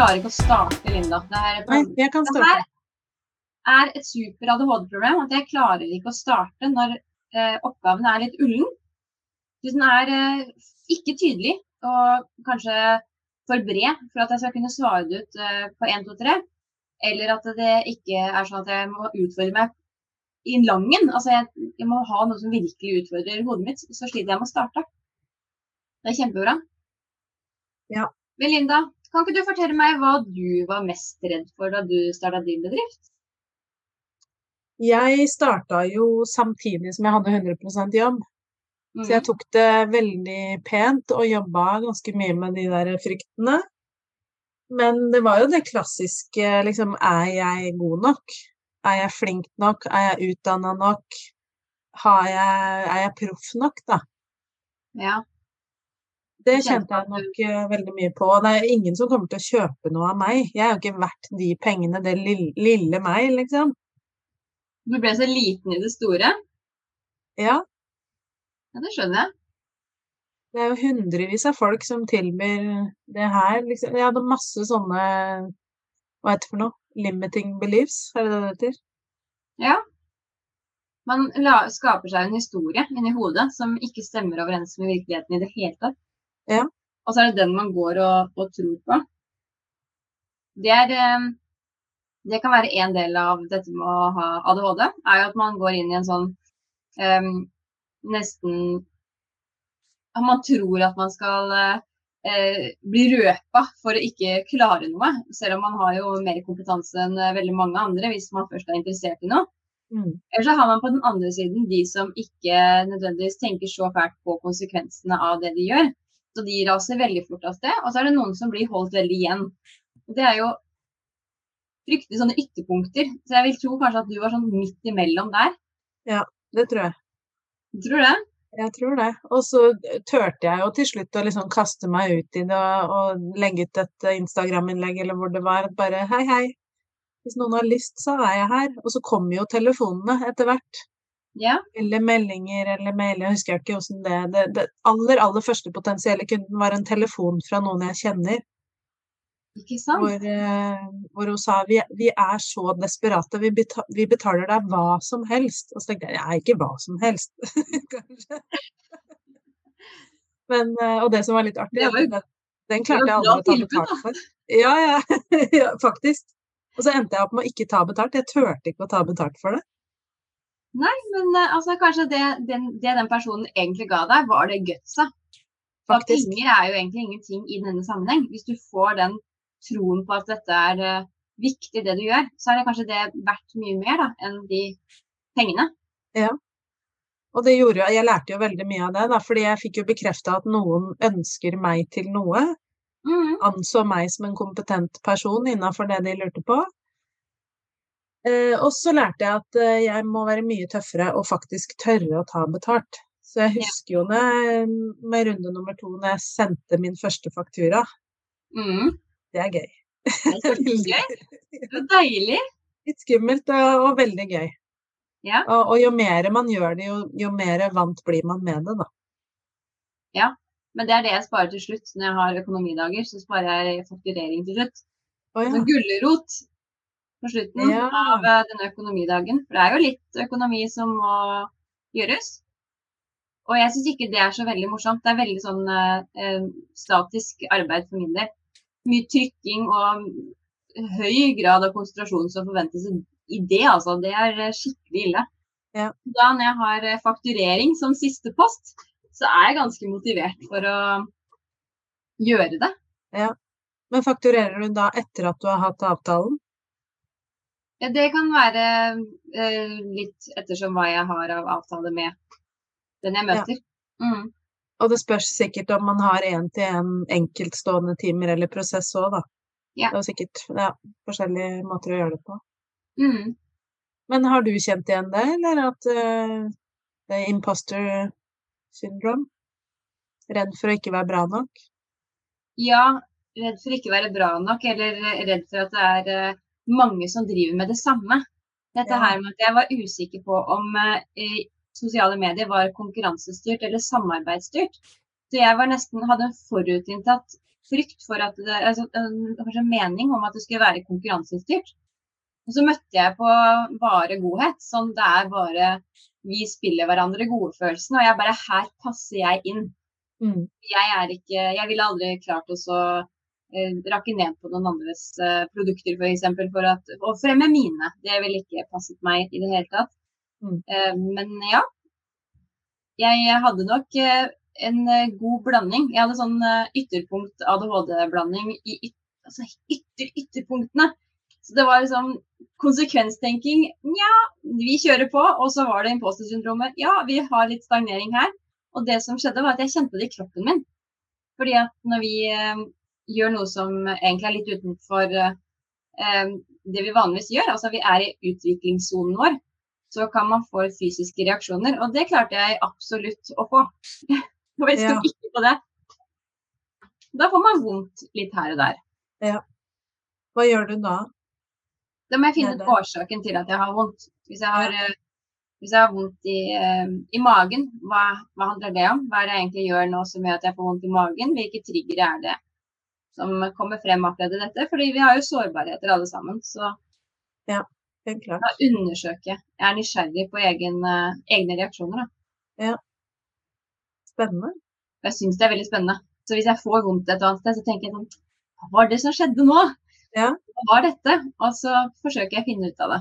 klarer ikke å starte, Linda. Det her, Nei, jeg kan det her er et super ADHD-problem. At jeg klarer ikke å starte når eh, oppgaven er litt ullen. Hvis den er eh, ikke tydelig og kanskje for bred for at jeg skal kunne svare det ut eh, på 1, 2, 3. Eller at det ikke er sånn at jeg må utfordre meg i langen. Altså jeg, jeg må ha noe som virkelig utfordrer hodet mitt. Så sliter jeg med å starte. Det er kjempebra. Ja. Men Linda, kan ikke du fortelle meg hva du var mest redd for da du starta din bedrift? Jeg starta jo samtidig som jeg hadde 100 jobb. Mm. Så jeg tok det veldig pent og jobba ganske mye med de der fryktene. Men det var jo det klassiske, liksom, er jeg god nok? Er jeg flink nok? Er jeg utdanna nok? Har jeg, er jeg proff nok, da? Ja. Det kjente jeg nok eh, veldig mye på. Det er ingen som kommer til å kjøpe noe av meg. Jeg er jo ikke verdt de pengene, det lille, lille meg, liksom. Du ble så liten i det store? Ja, Ja, det skjønner jeg. det er jo hundrevis av folk som tilbyr det her, liksom. Jeg hadde masse sånne Hva heter det for noe? Limiting beliefs, er det det det heter? Ja. Man la, skaper seg en historie inni hodet som ikke stemmer overens med virkeligheten i det hele tatt. Ja. Og så er det den man går og, og tror på. Det, er, eh, det kan være en del av dette med å ha ADHD, er jo at man går inn i en sånn um, nesten Man tror at man skal uh, bli røpa for å ikke klare noe, selv om man har jo mer kompetanse enn veldig mange andre hvis man først er interessert i noe. Mm. Eller så har man på den andre siden de som ikke nødvendigvis tenker så fælt på konsekvensene av det de gjør. Så de raser veldig fort av sted. Og så er det noen som blir holdt veldig igjen. Og det er jo fryktelig sånne ytterpunkter. Så jeg vil tro kanskje at du var sånn midt imellom der. Ja, Det tror jeg. Tror du det? Jeg tror det. Og så turte jeg jo til slutt å liksom kaste meg ut i det og, og legge ut et Instagram-innlegg eller hvor det var. Bare hei, hei. Hvis noen har lyst, så er jeg her. Og så kommer jo telefonene etter hvert. Ja. Eller meldinger eller mail. Jeg husker ikke hvordan det Det, det aller, aller første potensielle kunden var en telefon fra noen jeg kjenner, Ikke sant? hvor, eh, hvor hun sa vi, vi er så desperate, vi, beta, vi betaler deg hva som helst. Og så tenkte jeg ja, ikke hva som helst, kanskje. Men, eh, og det som var litt artig, Det er var jo- den, klarte jeg aldri å ta betalt for. Ja, ja, ja, faktisk. Og så endte jeg opp med å ikke ta betalt. Jeg turte ikke å ta betalt for det. Nei, men eh, altså, kanskje det den, det den personen egentlig ga deg, var det gutsa. For penger er jo egentlig ingenting i denne sammenheng. Hvis du får den troen på at dette er uh, viktig, det du gjør, så er det kanskje det verdt mye mer da, enn de pengene. Ja. Og det gjorde jo Jeg lærte jo veldig mye av det, da, fordi jeg fikk jo bekrefta at noen ønsker meg til noe. Mm. anså meg som en kompetent person innafor det de lurte på. Eh, og så lærte jeg at eh, jeg må være mye tøffere og faktisk tørre å ta betalt. Så jeg husker jo når, med runde nummer to, når jeg sendte min første faktura. Mm. Det er gøy. Det er gøy. Det er deilig. Litt skummelt og, veldig gøy. Ja. Og, og jo mer man gjør det, jo, jo mer vant blir man med det, da. Men det er det jeg sparer til slutt. Når jeg har økonomidager, så sparer jeg fakturering til slutt. Oh, ja. Så gulrot på slutten Ja. av eh, denne økonomidagen. For det er jo litt økonomi som må gjøres. Og jeg syns ikke det er så veldig morsomt. Det er veldig sånn eh, eh, statisk arbeid for min del. Mye trykking og høy grad av konsentrasjon som forventes i det, altså. Det er eh, skikkelig ille. Ja. Da når jeg har fakturering som siste post, så er jeg ganske motivert for å gjøre det. Men fakturerer du da etter at du har hatt avtalen? Ja, Det kan være eh, litt ettersom hva jeg har av avtale med den jeg Ja. møter. Mm. Og det spørs sikkert om man har én-til-én enkeltstående timer eller prosess òg, da. Ja. Det er sikkert ja, forskjellige måter å gjøre det på. Mm. Men har du kjent igjen det, eller at uh, det er imposter syndrome? Redd for å ikke være bra nok? Ja, redd for ikke være bra nok, eller redd for at det er eh, mange som driver med det samme. Dette her med at jeg var usikker på om eh, sosiale medier var konkurransestyrt eller samarbeidsstyrt. Så jeg var nesten, hadde en forutinntatt frykt for at det, altså, kanskje en mening om at det skulle være konkurransestyrt. Og så møtte jeg på bare godhet. Sånn det er bare vi spiller hverandre gode-følelsen. Og jeg bare Her passer jeg inn. Mm. Jeg er ikke Jeg ville aldri klart å så eh, rakke ned på noen andres eh, produkter. For, eksempel, for at, å fremme mine. Det ville ikke passet meg i det hele tatt. Mm. Eh, men ja. Jeg hadde nok eh, en eh, god blanding. Jeg hadde sånn eh, ytterpunkt ADHD-blanding i yt, altså ytter, ytterpunktene. Så det var liksom konsekvenstenking. Nja, vi kjører på. Og så var det imposter-syndromet. Ja, vi har litt stagnering her. Og det som skjedde, var at jeg kjente det i kroppen min. Fordi at når vi eh, gjør noe som egentlig er litt utenfor eh, det vi vanligvis gjør, altså vi er i utviklingssonen vår, så kan man få fysiske reaksjoner. Og det klarte jeg absolutt å få. Og jeg sto Ja. ikke på det. Da får man vondt litt her og der. Hva gjør du da? Da må jeg finne ut årsaken til at jeg har vondt. Hvis jeg har, ja. hvis jeg har vondt i, eh, i magen, hva, hva handler det om? Hva er det jeg egentlig gjør nå som gjør at jeg får vondt i magen? Hvilke triggere er det som kommer frem akkurat i dette? Fordi vi har jo sårbarheter alle sammen. Så Helt klart. da undersøker jeg. Jeg er nysgjerrig på egen, eh, egne reaksjoner. Da. Spennende. Jeg syns det er veldig spennende. Så hvis jeg får vondt et annet sted, så tenker jeg sånn Hva var det som skjedde nå? Ja. Hva var dette? Og så forsøker jeg å finne ut av det.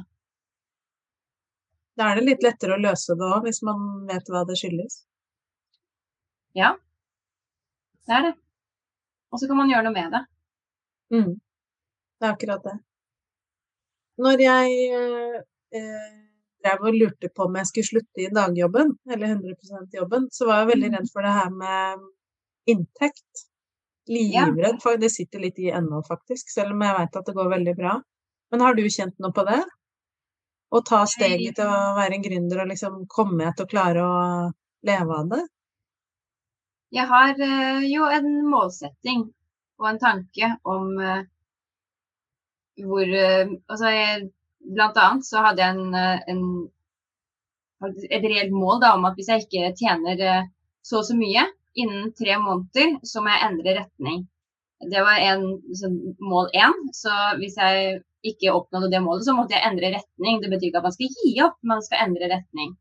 Da er det litt lettere å løse det òg, hvis man vet hva det skyldes. Ja, det er det. Og så kan man gjøre noe med det. Mm. Det er akkurat det. Når jeg eh, eh, drev og lurte på om jeg skulle slutte i dagjobben, eller 100% jobben, så var jeg veldig Mm. redd for det her med inntekt. Livredd, for det sitter litt i ennå, faktisk, selv om jeg veit at det går veldig bra. Men har du kjent noe på det? Å ta steget til å være en gründer og liksom komme til å klare å leve av det? Jeg har eh, jo en målsetting og en tanke om eh, hvor eh, Altså, jeg, blant annet så hadde jeg en, en et reelt mål da, om at hvis jeg ikke tjener så og så mye innen tre måneder, så må jeg endre retning. Det var en, sånn, mål én. Så hvis jeg ikke oppnådde det målet, så måtte jeg endre retning. Det betyr ikke at man skal gi opp, man skal endre retning.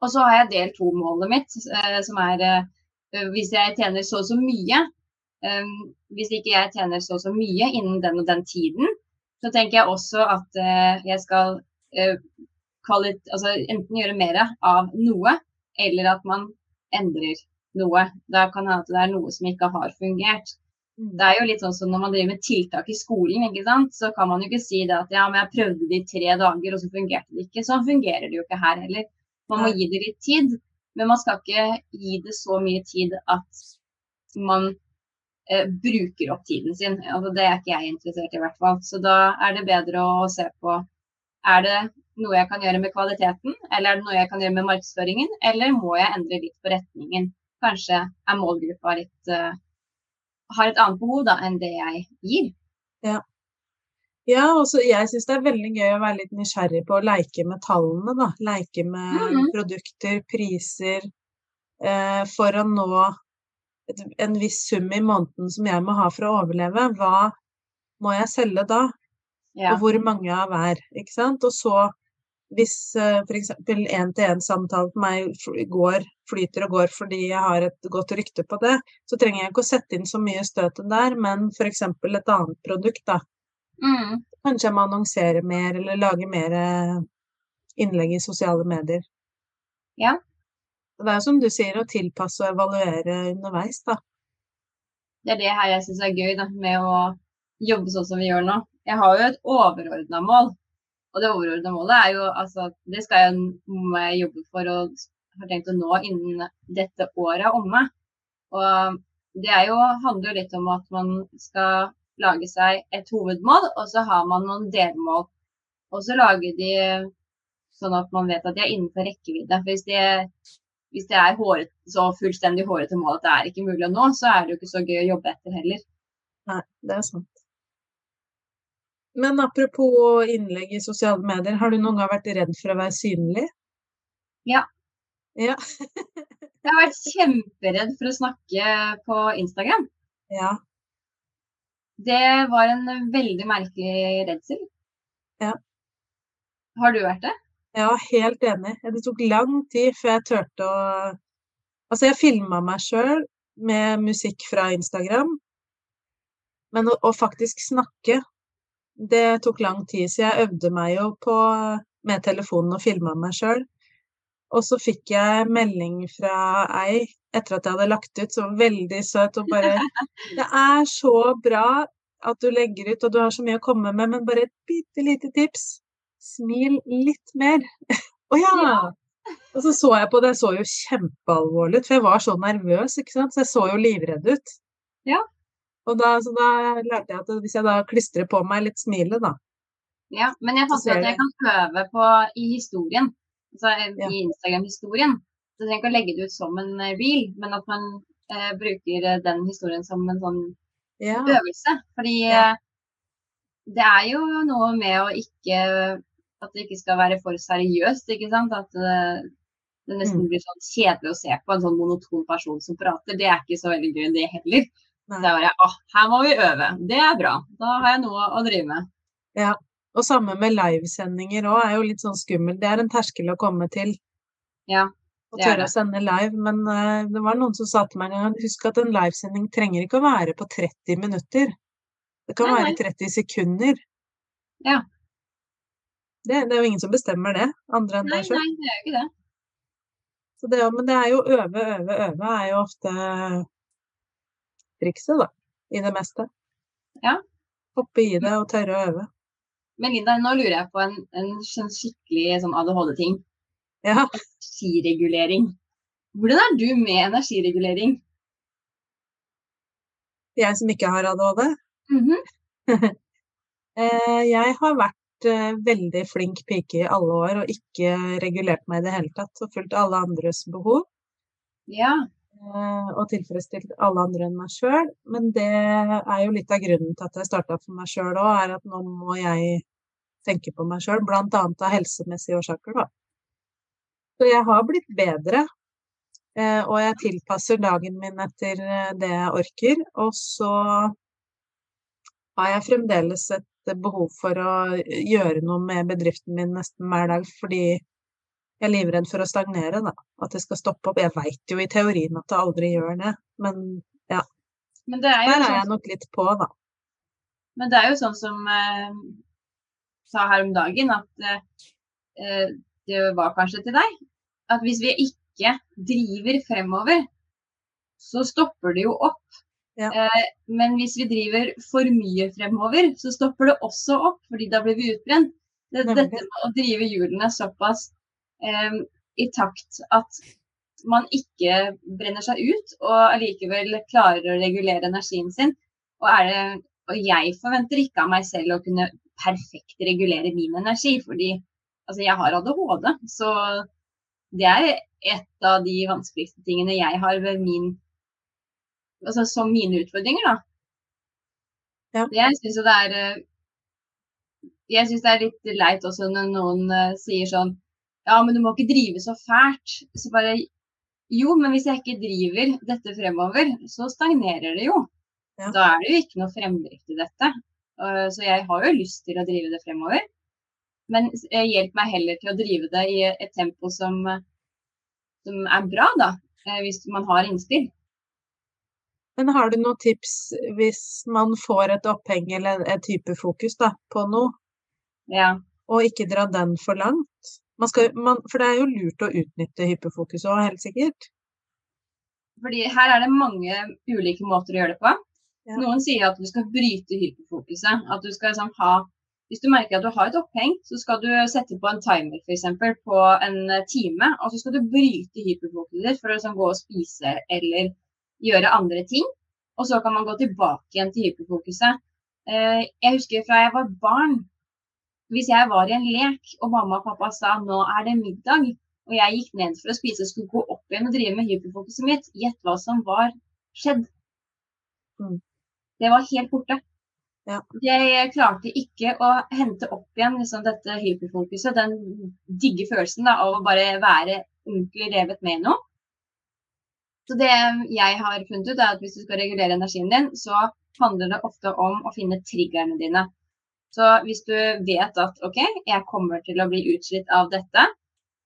Og så har jeg del to-målet mitt, eh, som er eh, hvis jeg tjener så og så mye. eh, hvis ikke jeg tjener så og så mye innen den og den tiden, så tenker jeg også at jeg skal altså enten gjøre mer av noe, eller at man endrer noe. Da kan det hende at det er noe som ikke har fungert. Det er jo litt sånn som når man driver med tiltak i skolen, ikke sant? så kan man jo ikke si det at ja, men jeg prøvde det i tre dager, og så fungerte det ikke. Sånn fungerer det jo ikke her heller. Man må gi det litt tid, men man skal ikke gi det så mye tid at man eh, bruker opp tiden sin. Altså, det er ikke jeg interessert i, i hvert fall. Så da er det bedre å se på er det noe jeg kan gjøre med kvaliteten, eller er det noe jeg kan gjøre med markedsføringen, eller må jeg endre litt på retningen? Kanskje er målgruppa litt uh, har et annet behov da, enn det jeg gir. Ja, og så jeg syns det er veldig gøy å være litt nysgjerrig på å leke med tallene, da. Leke med Mhm. produkter, priser, eh, for å nå et, en viss sum i måneden som jeg må ha for å overleve. Hva må jeg selge da? Ja. Og hvor mange av hver, ikke sant? Og så hvis eh, f.eks. én-til-én-samtalen på meg går, flyter og går fordi jeg har et godt rykte på det, så trenger jeg ikke å sette inn så mye støtet der, men f.eks. et annet produkt, da. Mm. Kanskje jeg må annonsere mer, eller lage mer eh, innlegg i sosiale medier. Ja. Det er jo som du sier, å tilpasse og evaluere underveis, da. Det er det her jeg syns er gøy da, med å jobbe sånn som vi gjør nå. Jeg har jo et overordna mål. Og det overordna målet er jo altså Det skal jeg, jeg jobbe for og har tenkt å nå innen dette året er omme. Og det jo, handler jo litt om at man skal lage seg et hovedmål, og så har man noen delmål. Og så lager de sånn at man vet at de er innenfor rekkevidde. For hvis det, hvis det er håret, så fullstendig hårete mål at det er ikke mulig å nå, så er det jo ikke så gøy å jobbe etter heller. Nei, det er sant. Men apropos innlegg i sosiale medier, har du noen gang vært redd for å være synlig? Ja. Ja. Jeg har vært kjemperedd for å snakke på Instagram. Ja. Det var en veldig merkelig redsel. Ja. Har du vært det? Ja, helt enig. Det tok lang tid før jeg turte å Altså, jeg filma meg sjøl med musikk fra Instagram, men å, å faktisk snakke, det tok lang tid. Så jeg øvde meg jo på med telefonen og filma meg sjøl. Og så fikk jeg melding fra ei etter at jeg hadde lagt ut, så veldig søt og bare 'Det er så bra at du legger ut, og du har så mye å komme med, men bare et bitte lite tips. Smil litt mer.' Å ja! Og så så jeg på det, jeg så jo kjempealvorlig ut, for jeg var så nervøs, ikke sant. Så jeg så jo livredd ut. Ja. Og da, så da lærte jeg at hvis jeg da klistrer på meg litt smilet, da Ja, men jeg fant ut at jeg kan øve på i historien. Altså Ja. i Instagram-historien. Jeg trenger ikke å legge det ut som en eh, reel, men at man eh, bruker eh, den historien som en sånn Ja. øvelse. Fordi Ja. eh, det er jo noe med å ikke At det ikke skal være for seriøst, ikke sant. At eh, det nesten Mm. blir sånn kjedelig å se på en sånn monoton person som prater. Det er ikke så veldig gøy, det heller. Så Nei. det er bare åh, her må vi øve. Det er bra. Da har jeg noe å drive med. Ja. Og samme med livesendinger òg, er jo litt sånn skummelt. Det er en terskel å komme til. Ja, Å er tørre å sende live. Men uh, det var noen som sa til meg en gang husk at en livesending trenger ikke å være på 30 minutter. Det kan Nei, være 30 sekunder. Ja. Det, det er jo ingen som bestemmer det, andre enn deg sjøl. nei, det er jo ikke det. Så det, men det er jo øve, øve, øve er jo ofte trikset, da. I det meste. Ja. Hoppe i det og tørre å øve. Men Linda, nå lurer jeg på en, en sånn skikkelig sånn ADHD-ting. Ja. Energiregulering. Hvordan er du med energiregulering? Jeg som ikke har ADHD. Mm -hmm. jeg har vært eh, veldig flink pike i alle år og ikke regulert meg i det hele tatt. Og fulgt alle andres behov. Ja. eh, Og tilfredsstilt alle andre enn meg sjøl. Men det er jo litt av grunnen til at jeg starta for meg sjøl òg, er at nå må jeg tenke på meg sjøl. Annet av helsemessige årsaker, da. Så jeg har blitt bedre. eh, Og jeg tilpasser dagen min etter eh, det jeg orker. Og så har jeg fremdeles et behov for å gjøre noe med bedriften min nesten hver dag, fordi jeg er livredd for å stagnere, da. At det skal stoppe opp. Jeg veit jo i teorien at det aldri gjør det, men Men det er der er sånn, jeg nok litt på, da. men det er jo sånn som eh, sa her om dagen, at eh, eh, det var kanskje til deg, at hvis vi ikke driver fremover, så stopper det jo opp. Ja. Eh, men hvis vi driver for mye fremover, så stopper det også opp, fordi da blir vi utbrent. Det, dette med å drive hjulene såpass eh, i takt at man ikke brenner seg ut, og allikevel klarer å regulere energien sin. Og, det, og jeg forventer ikke av meg selv å kunne perfekt regulere min energi, fordi altså, jeg har ADHD. Så det er et av de vanskeligste tingene jeg har ved min Altså som mine utfordringer, da. Ja. Jeg syns jo det er eh, Jeg syns det er litt leit også når noen eh, sier sånn Ja, men du må ikke drive så fælt. Så bare Jo, men hvis jeg ikke driver dette fremover, så stagnerer det jo. Ja. Da er det jo ikke noe fremdrift i dette. Så jeg har jo lyst til å drive det fremover. Men eh, hjelp meg heller til å drive det i et tempo som, eh, som er bra, da. eh, Hvis man har innspill. Men har du noen tips hvis man får et oppheng eller et hyperfokus da, på noe, Ja. og ikke dra den for langt? Man skal, man, for det er jo lurt å utnytte hyperfokus òg, helt sikkert. Fordi her er det mange ulike måter å gjøre det på. Ja. Noen sier at du skal bryte hyperfokuset. At du skal liksom ha Hvis du merker at du har et oppheng, så skal du sette på en timer f.eks. på en eh, time. Og så skal du bryte hyperfokuset ditt for å liksom gå og spise eller gjøre andre ting. Og så kan man gå tilbake igjen til hyperfokuset. Eh, Jeg husker fra jeg var barn. Hvis jeg var i en lek og mamma og pappa sa nå er det middag, og jeg gikk ned for å spise og skulle gå opp igjen og drive med hyperfokuset mitt, gjett hva som var skjedd. Mm. Det var helt borte. Ja. Jeg klarte ikke å hente opp igjen liksom, dette hyperfokuset, den digge følelsen da, av å bare være ordentlig revet med i noe. Så det jeg har funnet ut, er at hvis du skal regulere energien din, så handler det ofte om å finne triggerne dine. Så hvis du vet at OK, jeg kommer til å bli utslitt av dette,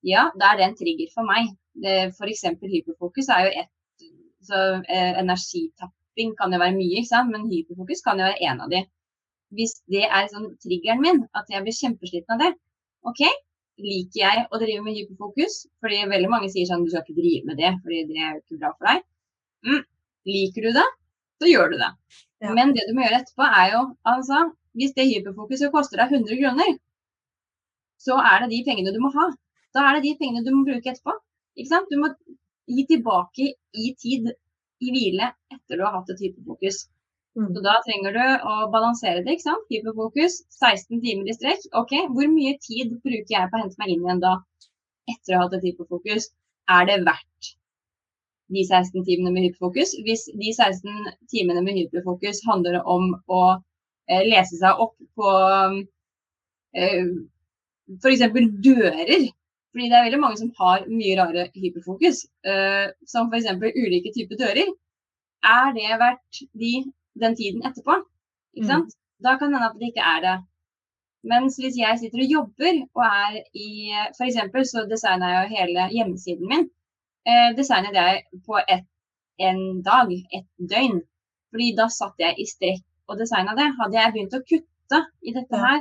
ja, da er det en trigger for meg. F.eks. hyperfokus er jo et så Energitapping kan jo være mye, ikke sant? men hyperfokus kan jo være en av de. Hvis det er sånn triggeren min, at jeg blir kjempesliten av det, OK, liker jeg å drive med hyperfokus? Fordi veldig mange sier sånn du skal ikke drive med det, fordi det er jo ikke bra for deg. Mm. Liker du det, så gjør du det. Ja. Men det du må gjøre etterpå, er jo altså Hvis det hyperfokuset koster deg 100 kroner, så er det de pengene du må ha. Da er det de pengene du må bruke etterpå. Ikke sant? Du må gi tilbake i tid, hvile, etter du har hatt et hyperfokus. Mm. Så da trenger du å balansere det. ikke sant? Hyperfokus, 16 timer i strekk. Ok, Hvor mye tid bruker jeg på å hente meg inn igjen da, etter å ha hatt et hyperfokus? Er det verdt de 16 timene med hyperfokus? Hvis de 16 timene med hyperfokus handler om å eh, lese seg opp på eh, f.eks. dører. Fordi det er veldig mange som har mye rare hyperfokus, uh, som f.eks. ulike typer dører. Er det verdt de den tiden etterpå. Ikke mm. sant? Mm. Da kan det hende at det ikke er det. Mens hvis jeg sitter og jobber og er i F.eks. så designer jeg jo hele hjemmesiden min. Eh, designet jeg på et, en dag, et døgn. Fordi da satt jeg i strekk og designa det. Hadde jeg begynt å kutte i dette her,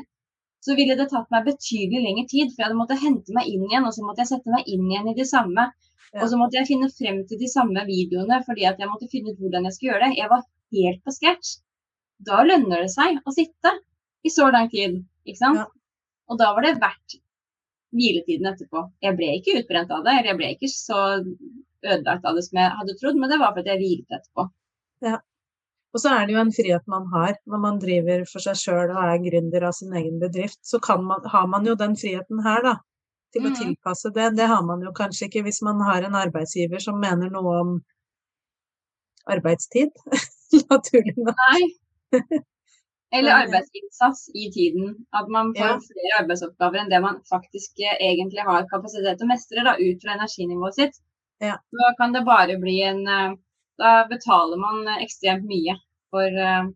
så ville det tatt meg betydelig lengre tid. For jeg hadde måttet hente meg inn igjen, og så måtte jeg sette meg inn igjen i det samme. Ja. Og så måtte jeg finne frem til de samme videoene fordi at jeg måtte finne ut hvordan jeg skulle gjøre det. Jeg var helt på scratch, da lønner det seg å sitte i så lang tid. Ikke sant? Ja. Og da var det verdt hviletiden etterpå. Jeg ble ikke utbrent av det, eller jeg ble ikke så ødelagt av det som jeg hadde trodd, men det var fordi jeg hvilte etterpå. Ja. Og så er det jo en frihet man har når man driver for seg sjøl og er gründer av sin egen bedrift. Så man, har man jo den friheten her, da. Til mm. å tilpasse det. Det har man jo kanskje ikke hvis man har en arbeidsgiver som mener noe om arbeidstid. naturlig nok. Nei. Eller arbeidsinnsats i tiden. At man får ja. flere arbeidsoppgaver enn det man faktisk eh, egentlig har kapasitet til å mestre da, ut fra energinivået sitt. Ja. Da kan det bare bli en eh, Da betaler man ekstremt mye for uh,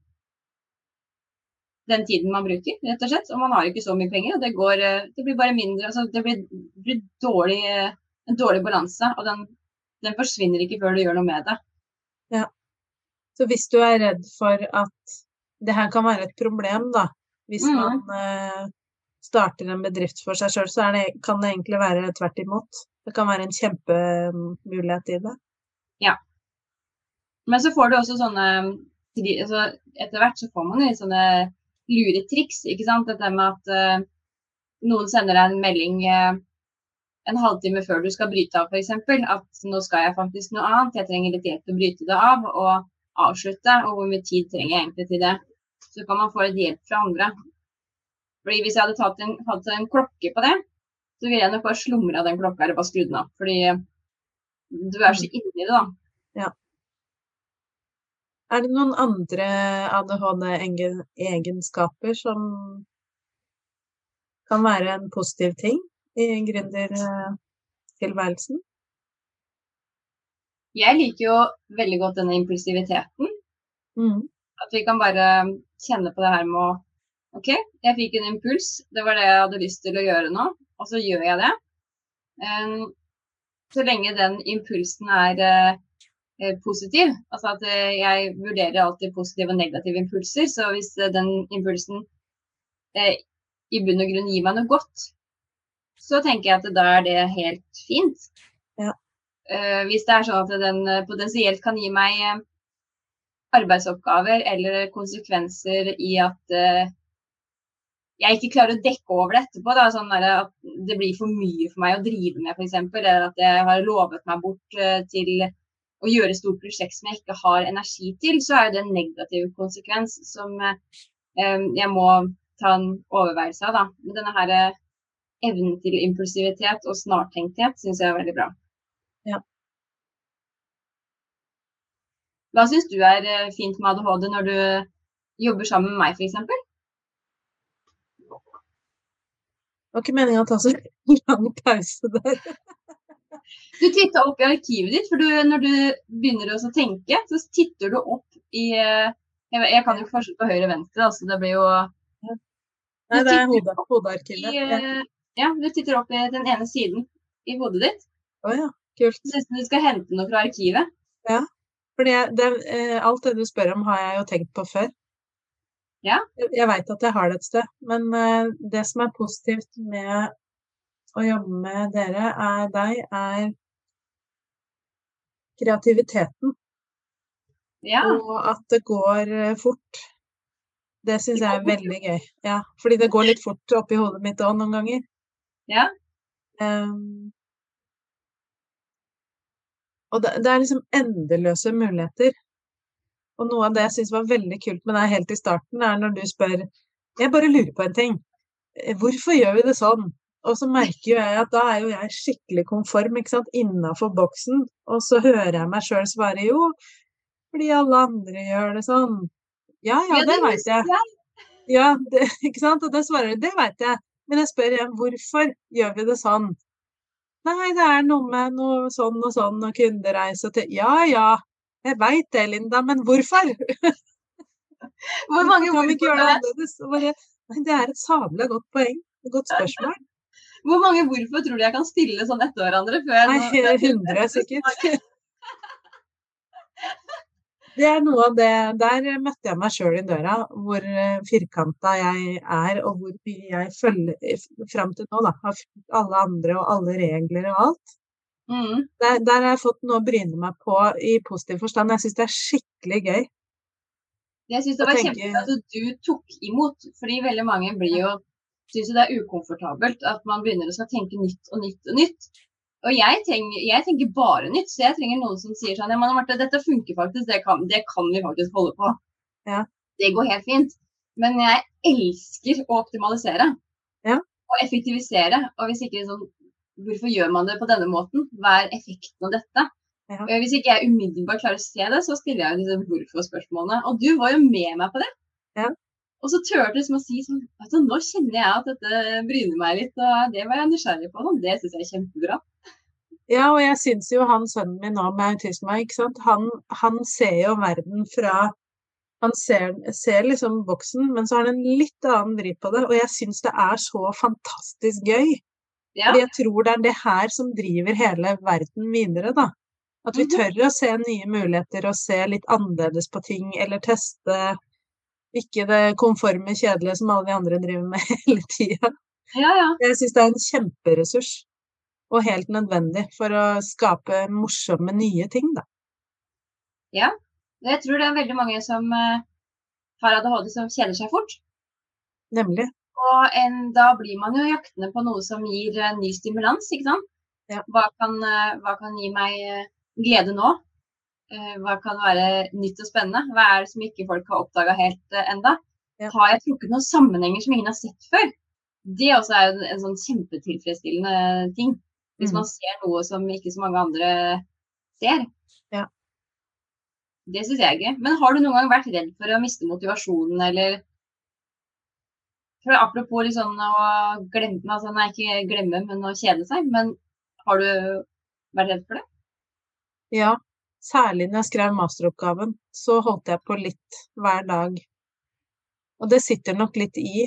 den tiden man bruker, rett og slett. Og man har ikke så mye penger, og det, går, det blir bare mindre altså Det blir, blir dårlig, en dårlig balanse, og den, den forsvinner ikke før du gjør noe med det. Ja. Så hvis du er redd for at det her kan være et problem, da, hvis mm. man uh, starter en bedrift for seg sjøl, så det, kan det egentlig være tvert imot. Det kan være en kjempemulighet i det. Ja. Men så får du også sånne altså Etter hvert så får man litt sånne lure triks. ikke sant? Dette med at uh, noen sender deg en melding uh, en halvtime før du skal bryte av, f.eks. At nå skal jeg faktisk noe annet, jeg trenger litt hjelp til å bryte det av. Og avslutte, og hvor mye tid trenger jeg egentlig til det. Så kan man få litt hjelp fra andre. Fordi Hvis jeg hadde tatt en, hatt en klokke på det, så ville jeg nok bare slumra den klokka eller bare skrudd den av. Fordi du er så mm. inni det, da. Ja. Er det noen andre ADHD-egenskaper som kan være en positiv ting i gründertilværelsen? Jeg liker jo veldig godt denne impulsiviteten. Mm. At vi kan bare kjenne på det her med å OK, jeg fikk en impuls, det var det jeg hadde lyst til å gjøre nå, og så gjør jeg det. Um, så lenge den impulsen er uh, positiv, altså at uh, jeg vurderer alltid positive og negative impulser, så hvis uh, den impulsen i bunn og grunn gir meg noe godt, så tenker jeg at da er det helt fint. Ja. Eh, hvis det er sånn at den eh, potensielt kan gi meg arbeidsoppgaver eller konsekvenser i at eh, jeg ikke klarer å dekke over det etterpå. Da, sånn at det blir for mye for meg å drive med, f.eks. Eller at jeg har lovet meg bort til å gjøre et stort prosjekt som jeg ikke har energi til, så er det en negativ konsekvens som jeg må ta en overveielse av. Da. Men denne her evnen til impulsivitet og snartenkthet syns jeg er veldig bra. Ja. Hva syns du er eh, fint med ADHD når du jobber sammen med meg, f.eks.? Det var ikke meninga å ta så lang pause der. Du titta opp i arkivet ditt, for du, når du begynner å tenke, så titter du opp i eh, Jeg, jeg kan jo forskjell på høyre og venstre, altså det blir jo Nei, det er hode, hodearkivet. Ja. eh, du titter opp i den ene siden i hodet ditt. Å ja, kult. Ser du skal hente noe fra arkivet. Ja, for eh, alt det du spør om, har jeg jo tenkt på før. Ja. Jeg, veit at jeg har det et sted, men det som er positivt med å jobbe med dere, er deg, er kreativiteten, Ja. og at det går eh, fort. Det syns jeg er veldig gøy. Ja, fordi det går litt fort oppi hodet mitt òg noen ganger. Ja. Um, og det, det er liksom endeløse muligheter. Og noe av det jeg syns var veldig kult med deg helt i starten, er når du spør Jeg bare lurer på en ting. Eh, Hvorfor gjør vi det sånn? Og så merker jo jeg at da er jo jeg skikkelig konform, ikke sant, innafor boksen. Og så hører jeg meg sjøl svare jo, fordi alle andre gjør det sånn. Ja ja, det veit jeg. Ja, det, ikke sant? Og da svarer du, det veit jeg. Men jeg spør igjen, hvorfor gjør vi det sånn? Nei, det er noe med noe sånn og sånn og kundereise til Ja ja, jeg veit det, Linda, men hvorfor? Hvor mange Kan vi ikke gjøre det annerledes? Nei, det er et sabla godt poeng. Et godt spørsmål. Hvor mange hvorfor tror du jeg kan stille sånn etter hverandre? Nei, nå- 100 sikkert. Det er noe av det Der møtte jeg meg sjøl i døra, hvor firkanta jeg er, og hvor mye jeg følger fram til nå, da. Har fulgt alle andre og alle regler og alt. Mm. Der, der har jeg fått noe å bryne meg på i positiv forstand. Jeg syns det er skikkelig gøy. Jeg syns det var tenker- kjempebra at du tok imot, fordi veldig mange blir jo syns det er ukomfortabelt at man begynner å skal tenke nytt og nytt og nytt. Og jeg, trenger, jeg tenker bare nytt, så jeg trenger noen som sier sånn Ja, men Marte, dette funker faktisk, det kan, det kan vi faktisk holde på. Ja. Det går helt fint. Men jeg elsker å optimalisere. Ja. Og effektivisere. Og hvis ikke sånn Hvorfor gjør man det på denne måten? Hva er effekten av dette? Ja. Hvis ikke jeg umiddelbart klarer å se det, så stiller jeg disse hvorfor-spørsmålene. Og du var jo med meg på det. Ja. Og så turte jeg liksom å si sånn vet du, Nå kjenner jeg at dette bryner meg litt, og det var jeg nysgjerrig på. Og det syns jeg er kjempebra. Ja, og jeg syns jo han sønnen min nå med autisme, ikke sant, han, han ser jo verden fra Han ser, ser liksom boksen, men så har han en litt annen vri på det, og jeg syns det er så fantastisk gøy. Ja. Fordi jeg tror det er det her som driver hele verden videre, da. At vi Mhm. tør å se nye muligheter og se litt annerledes på ting, eller teste ikke det konforme, kjedelige som alle de andre driver med hele tida. ja, ja. Jeg syns det er en kjemperessurs, og helt nødvendig for å skape morsomme nye ting, da. Jeg tror det er veldig mange som eh, har ADHD som kjeder seg fort. Nemlig. Og en, da blir man jo jaktende på noe som gir eh, ny stimulans, ikke sant. Ja. Hva, kan, eh, hva kan gi meg glede nå? Eh, Hva kan være nytt og spennende? Hva er det som ikke folk har oppdaga helt uh, enda? Ja. Har jeg trukket noen sammenhenger som ingen har sett før? Det også er en, en sånn kjempetilfredsstillende ting. Hvis Mm. man ser noe som ikke så mange andre ser. Ja. Det syns jeg er gøy. Men har du noen gang vært redd for å miste motivasjonen, eller for Apropos sånn å glemme altså, Nei, ikke glemme, men å kjede seg. Men har du vært redd for det? Ja. Særlig når jeg skrev masteroppgaven, så holdt jeg på litt hver dag. Og det sitter nok litt i,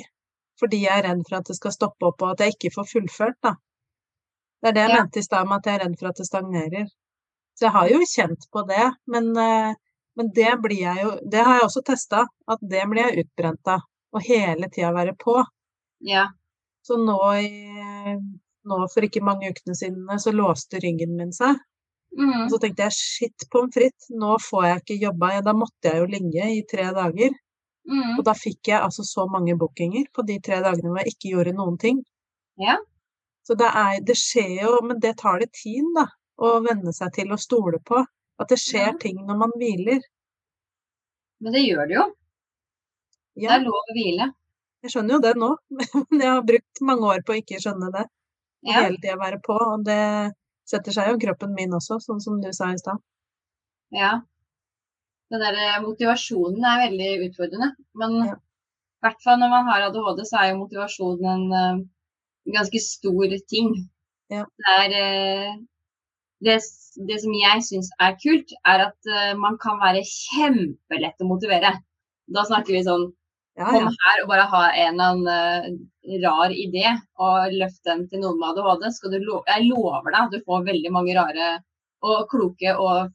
fordi jeg er redd for at det skal stoppe opp, og at jeg ikke får fullført, da. Det er det jeg Ja. mente i stad med at jeg er redd for at det stagnerer. Så jeg har jo kjent på det, men, eh, men det blir jeg jo Det har jeg også testa, at det blir jeg utbrent av. Å hele tida være på. Ja. Så nå i Nå for ikke mange ukene siden så låste ryggen min seg. Mm. Og så tenkte jeg shit pommes frites, nå får jeg ikke jobba. Da måtte jeg jo ligge i tre dager. Mm. Og da fikk jeg altså så mange bookinger på de tre dagene hvor jeg ikke gjorde noen ting. Ja. Så det er Det skjer jo, men det tar det tid, da. Å venne seg til å stole på. At det skjer Ja. ting når man hviler. Men det gjør det jo. Det er lov å hvile. jeg skjønner jo det nå, men jeg har brukt mange år på å ikke skjønne det. Og Ja. hele tida være på, og det setter seg jo kroppen min også, sånn som du sa i stad. ja. Den der eh, motivasjonen er veldig utfordrende. Men i Ja. hvert fall når man har ADHD, så er jo motivasjonen en eh, ganske stor ting. Ja. Det er eh, det, det som jeg syns er kult, er at man kan være kjempelett å motivere. Da snakker vi sånn Ja, Kom her og bare ha en eller annen uh, rar idé og løft den til noen med ADHD. Skal du lo jeg lover deg at du får veldig mange rare og kloke og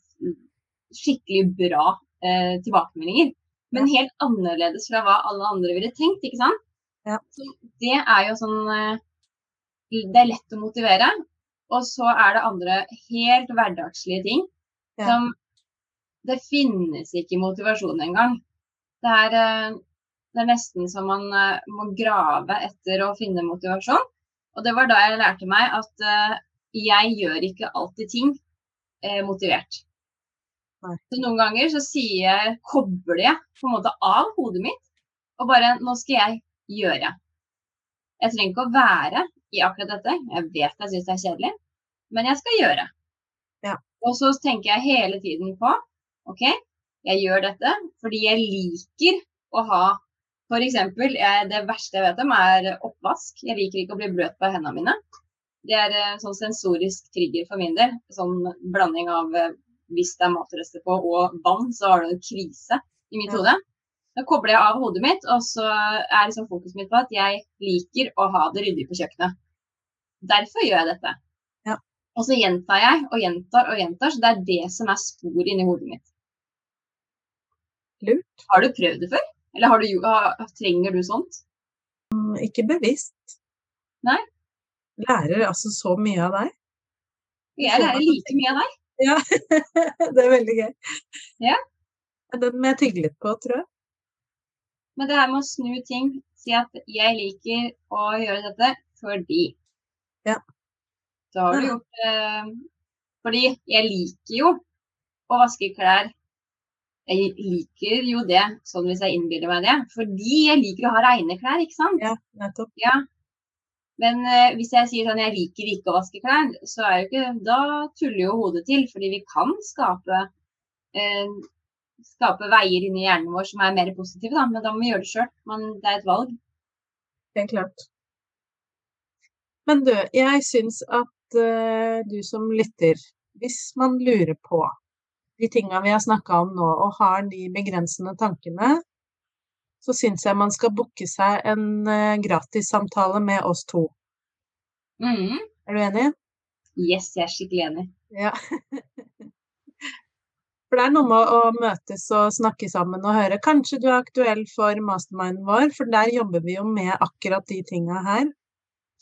skikkelig bra uh, tilbakemeldinger. Men helt annerledes fra hva alle andre ville tenkt, ikke sant? Ja. Så det er jo sånn Det er lett å motivere. Og så er det andre helt hverdagslige ting Ja. som Det finnes ikke motivasjon engang. Det er, eh, det er nesten som man eh, må grave etter å finne motivasjon. Og det var da jeg lærte meg at eh, jeg gjør ikke alltid ting eh, motivert. Så noen ganger så sier jeg, kobler jeg på en måte av hodet mitt og bare Nå skal jeg gjøre. Jeg trenger ikke å være i akkurat dette. Jeg vet jeg syns det er kjedelig, men jeg skal gjøre. Ja. Og så tenker jeg hele tiden på OK, jeg gjør dette fordi jeg liker å ha F.eks. det verste jeg vet om, er oppvask. Jeg liker ikke å bli bløt på hendene mine. Det er en sånn sensorisk trigger for min del. Sånn blanding av eh, hvis det er matrester på og vann, så har du en krise i mitt Ja. hode. Da kobler jeg av hodet mitt, og så er liksom fokuset mitt på at jeg liker å ha det ryddig på kjøkkenet. Derfor gjør jeg dette. Ja. Og så gjentar jeg og gjentar og gjentar, så det er det som er spor inni hodet mitt. Lurt. Har du prøvd det før? Eller har du, ha- trenger du sånt? Mm, Ikke bevisst. Nei. Lærer altså så mye av deg. Jeg lærer like mye av deg. Ja, det er veldig gøy. Ja. Den må jeg tygge litt på, tror jeg. Men det her med å snu ting, si at jeg liker å gjøre dette fordi. Ja. Da har du gjort eh, Fordi jeg liker jo å vaske klær. Jeg liker jo det, sånn hvis jeg innbiller meg det. Fordi jeg liker å ha reine klær, ikke sant? Ja, nettopp. Ja. Men uh, hvis jeg sier sånn jeg liker ikke å vaske klær, så er jo ikke Da tuller jo hodet til. Fordi vi kan skape uh, skape veier inni hjernen vår som er mer positive, da. Men da må vi gjøre det sjøl. Det er et valg. Helt klart. Men du, jeg syns at uh, du som lytter, hvis man lurer på de tinga vi har snakka om nå, og har de begrensende tankene, så syns jeg man skal booke seg en uh, gratissamtale med oss to. Mm. Er du enig? Yes, jeg er skikkelig enig. Ja. For det er noe med å møtes og snakke sammen og høre. Kanskje du er aktuell for masterminden vår, for der jobber vi jo med akkurat de tinga her.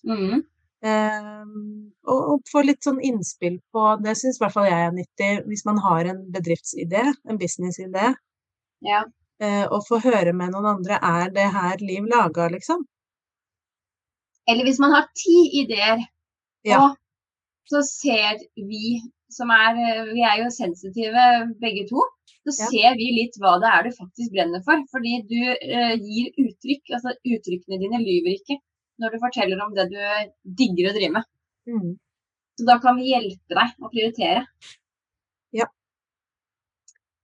Mhm. Ehm, og, og få litt sånn innspill på Det syns i hvert fall jeg er nyttig hvis man har en bedriftsidé, en businessidé, Ja. eh, og få høre med noen andre er det her liv laga, liksom. Eller hvis man har ti ideer, Ja. og så ser vi som er eh, Vi er jo sensitive begge to. Så Ja. ser vi litt hva det er du faktisk brenner for. Fordi du eh, gir uttrykk. Altså uttrykkene dine lyver ikke når du forteller om det du digger å drive med. Mm. Så da kan vi hjelpe deg å prioritere. Ja.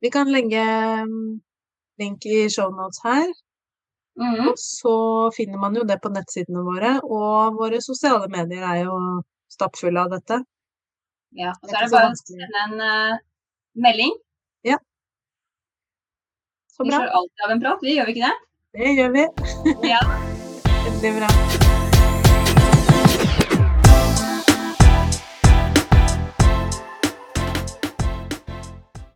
Vi kan legge mm, link i shownotes her. Mm. Så finner man jo det på nettsidene våre, og våre sosiale medier er jo stappfulle av dette. Ja, og så er det bare å sende en uh, melding. Så Vi bra. slår alltid av en prat, vi gjør vi ikke det? Det gjør vi. Ja. blir bra.